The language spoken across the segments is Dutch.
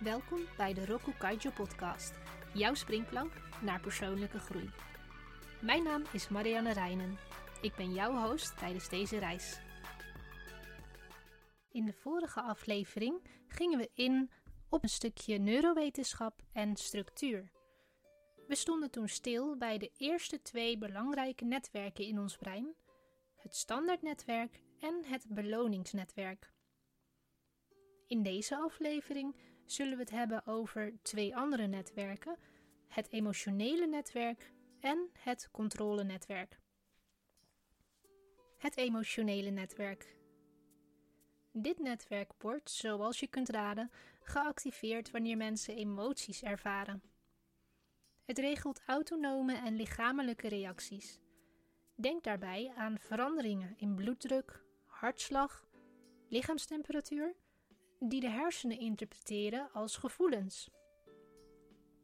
Welkom bij de Roku Kaijo podcast, jouw springplank naar persoonlijke groei. Mijn naam is Marianne Reinen. Ik ben jouw host tijdens deze reis. In de vorige aflevering gingen we in op een stukje neurowetenschap en structuur. We stonden toen stil bij de eerste twee belangrijke netwerken in ons brein: het standaardnetwerk en het beloningsnetwerk. In deze aflevering zullen we het hebben over twee andere netwerken: het emotionele netwerk en het controlenetwerk. Het emotionele netwerk. Dit netwerk wordt, zoals je kunt raden, geactiveerd wanneer mensen emoties ervaren. Het regelt autonome en lichamelijke reacties. Denk daarbij aan veranderingen in bloeddruk, hartslag, lichaamstemperatuur die de hersenen interpreteren als gevoelens.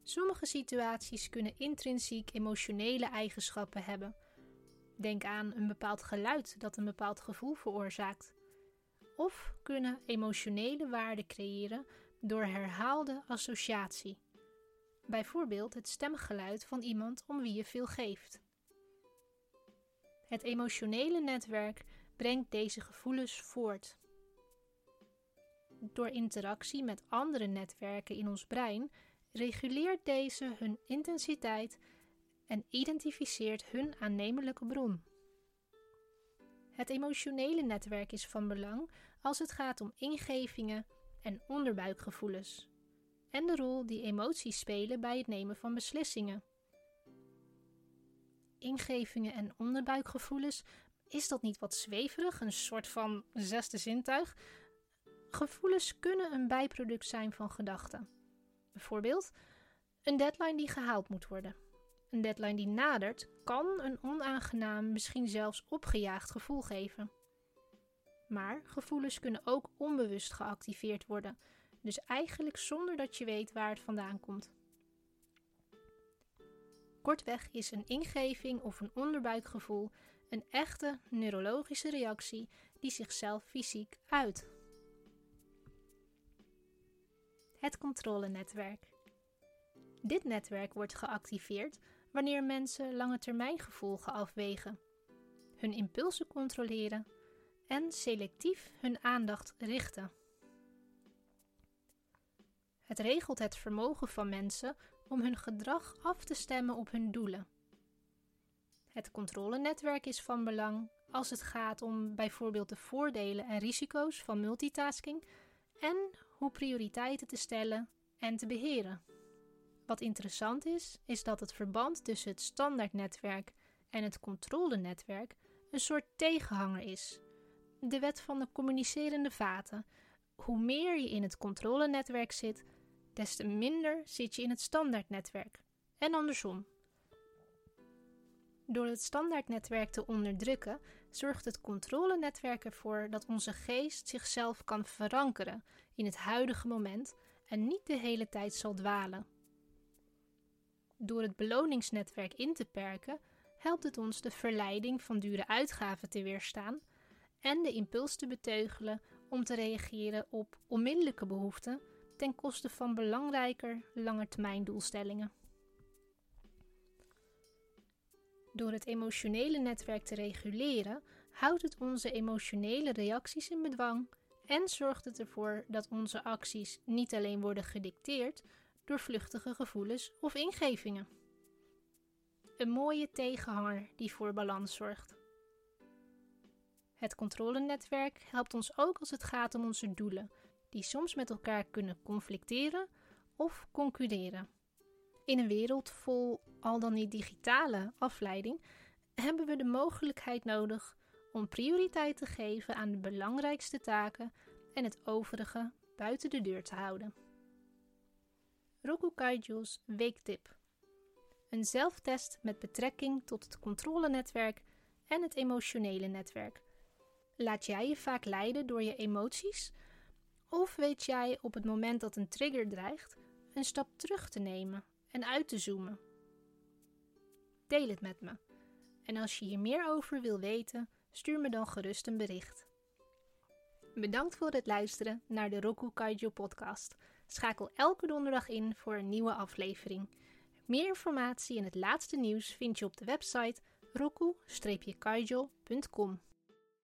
Sommige situaties kunnen intrinsiek emotionele eigenschappen hebben. Denk aan een bepaald geluid dat een bepaald gevoel veroorzaakt. Of kunnen emotionele waarden creëren door herhaalde associatie. Bijvoorbeeld het stemgeluid van iemand om wie je veel geeft. Het emotionele netwerk brengt deze gevoelens voort. Door interactie met andere netwerken in ons brein reguleert deze hun intensiteit en identificeert hun aannemelijke bron. Het emotionele netwerk is van belang als het gaat om ingevingen en onderbuikgevoelens en de rol die emoties spelen bij het nemen van beslissingen. Ingevingen en onderbuikgevoelens, is dat niet wat zweverig, een soort van zesde zintuig? Gevoelens kunnen een bijproduct zijn van gedachten. Bijvoorbeeld een deadline die gehaald moet worden. Een deadline die nadert kan een onaangenaam, misschien zelfs opgejaagd gevoel geven. Maar gevoelens kunnen ook onbewust geactiveerd worden, dus eigenlijk zonder dat je weet waar het vandaan komt. Kortweg is een ingeving of een onderbuikgevoel een echte neurologische reactie die zichzelf fysiek uit. Het controlenetwerk. Dit netwerk wordt geactiveerd wanneer mensen lange termijn gevolgen afwegen, hun impulsen controleren en selectief hun aandacht richten. Het regelt het vermogen van mensen om hun gedrag af te stemmen op hun doelen. Het controlenetwerk is van belang als het gaat om bijvoorbeeld de voordelen en risico's van multitasking en hoe prioriteiten te stellen en te beheren. Wat interessant is, is dat het verband tussen het standaardnetwerk en het controlenetwerk een soort tegenhanger is. De wet van de communicerende vaten. Hoe meer je in het controlenetwerk zit, des te minder zit je in het standaardnetwerk. En andersom. Door het standaardnetwerk te onderdrukken, zorgt het controlenetwerk ervoor dat onze geest zichzelf kan verankeren in het huidige moment en niet de hele tijd zal dwalen. Door het beloningsnetwerk in te perken, helpt het ons de verleiding van dure uitgaven te weerstaan en de impuls te beteugelen om te reageren op onmiddellijke behoeften ten koste van belangrijker langetermijndoelstellingen. Door het emotionele netwerk te reguleren, houdt het onze emotionele reacties in bedwang en zorgt het ervoor dat onze acties niet alleen worden gedicteerd door vluchtige gevoelens of ingevingen. Een mooie tegenhanger die voor balans zorgt. Het controlenetwerk helpt ons ook als het gaat om onze doelen, die soms met elkaar kunnen conflicteren of concurreren. In een wereld vol al dan niet digitale afleiding hebben we de mogelijkheid nodig om prioriteit te geven aan de belangrijkste taken en het overige buiten de deur te houden. Roku Kaiju's weektip. Een zelftest met betrekking tot het controlenetwerk en het emotionele netwerk. Laat jij je vaak leiden door je emoties? Of weet jij op het moment dat een trigger dreigt een stap terug te nemen en uit te zoomen? Deel het met me. En als je hier meer over wil weten, stuur me dan gerust een bericht. Bedankt voor het luisteren naar de Roku Kaijo podcast. Schakel elke donderdag in voor een nieuwe aflevering. Meer informatie en het laatste nieuws vind je op de website roku-kaijo.com.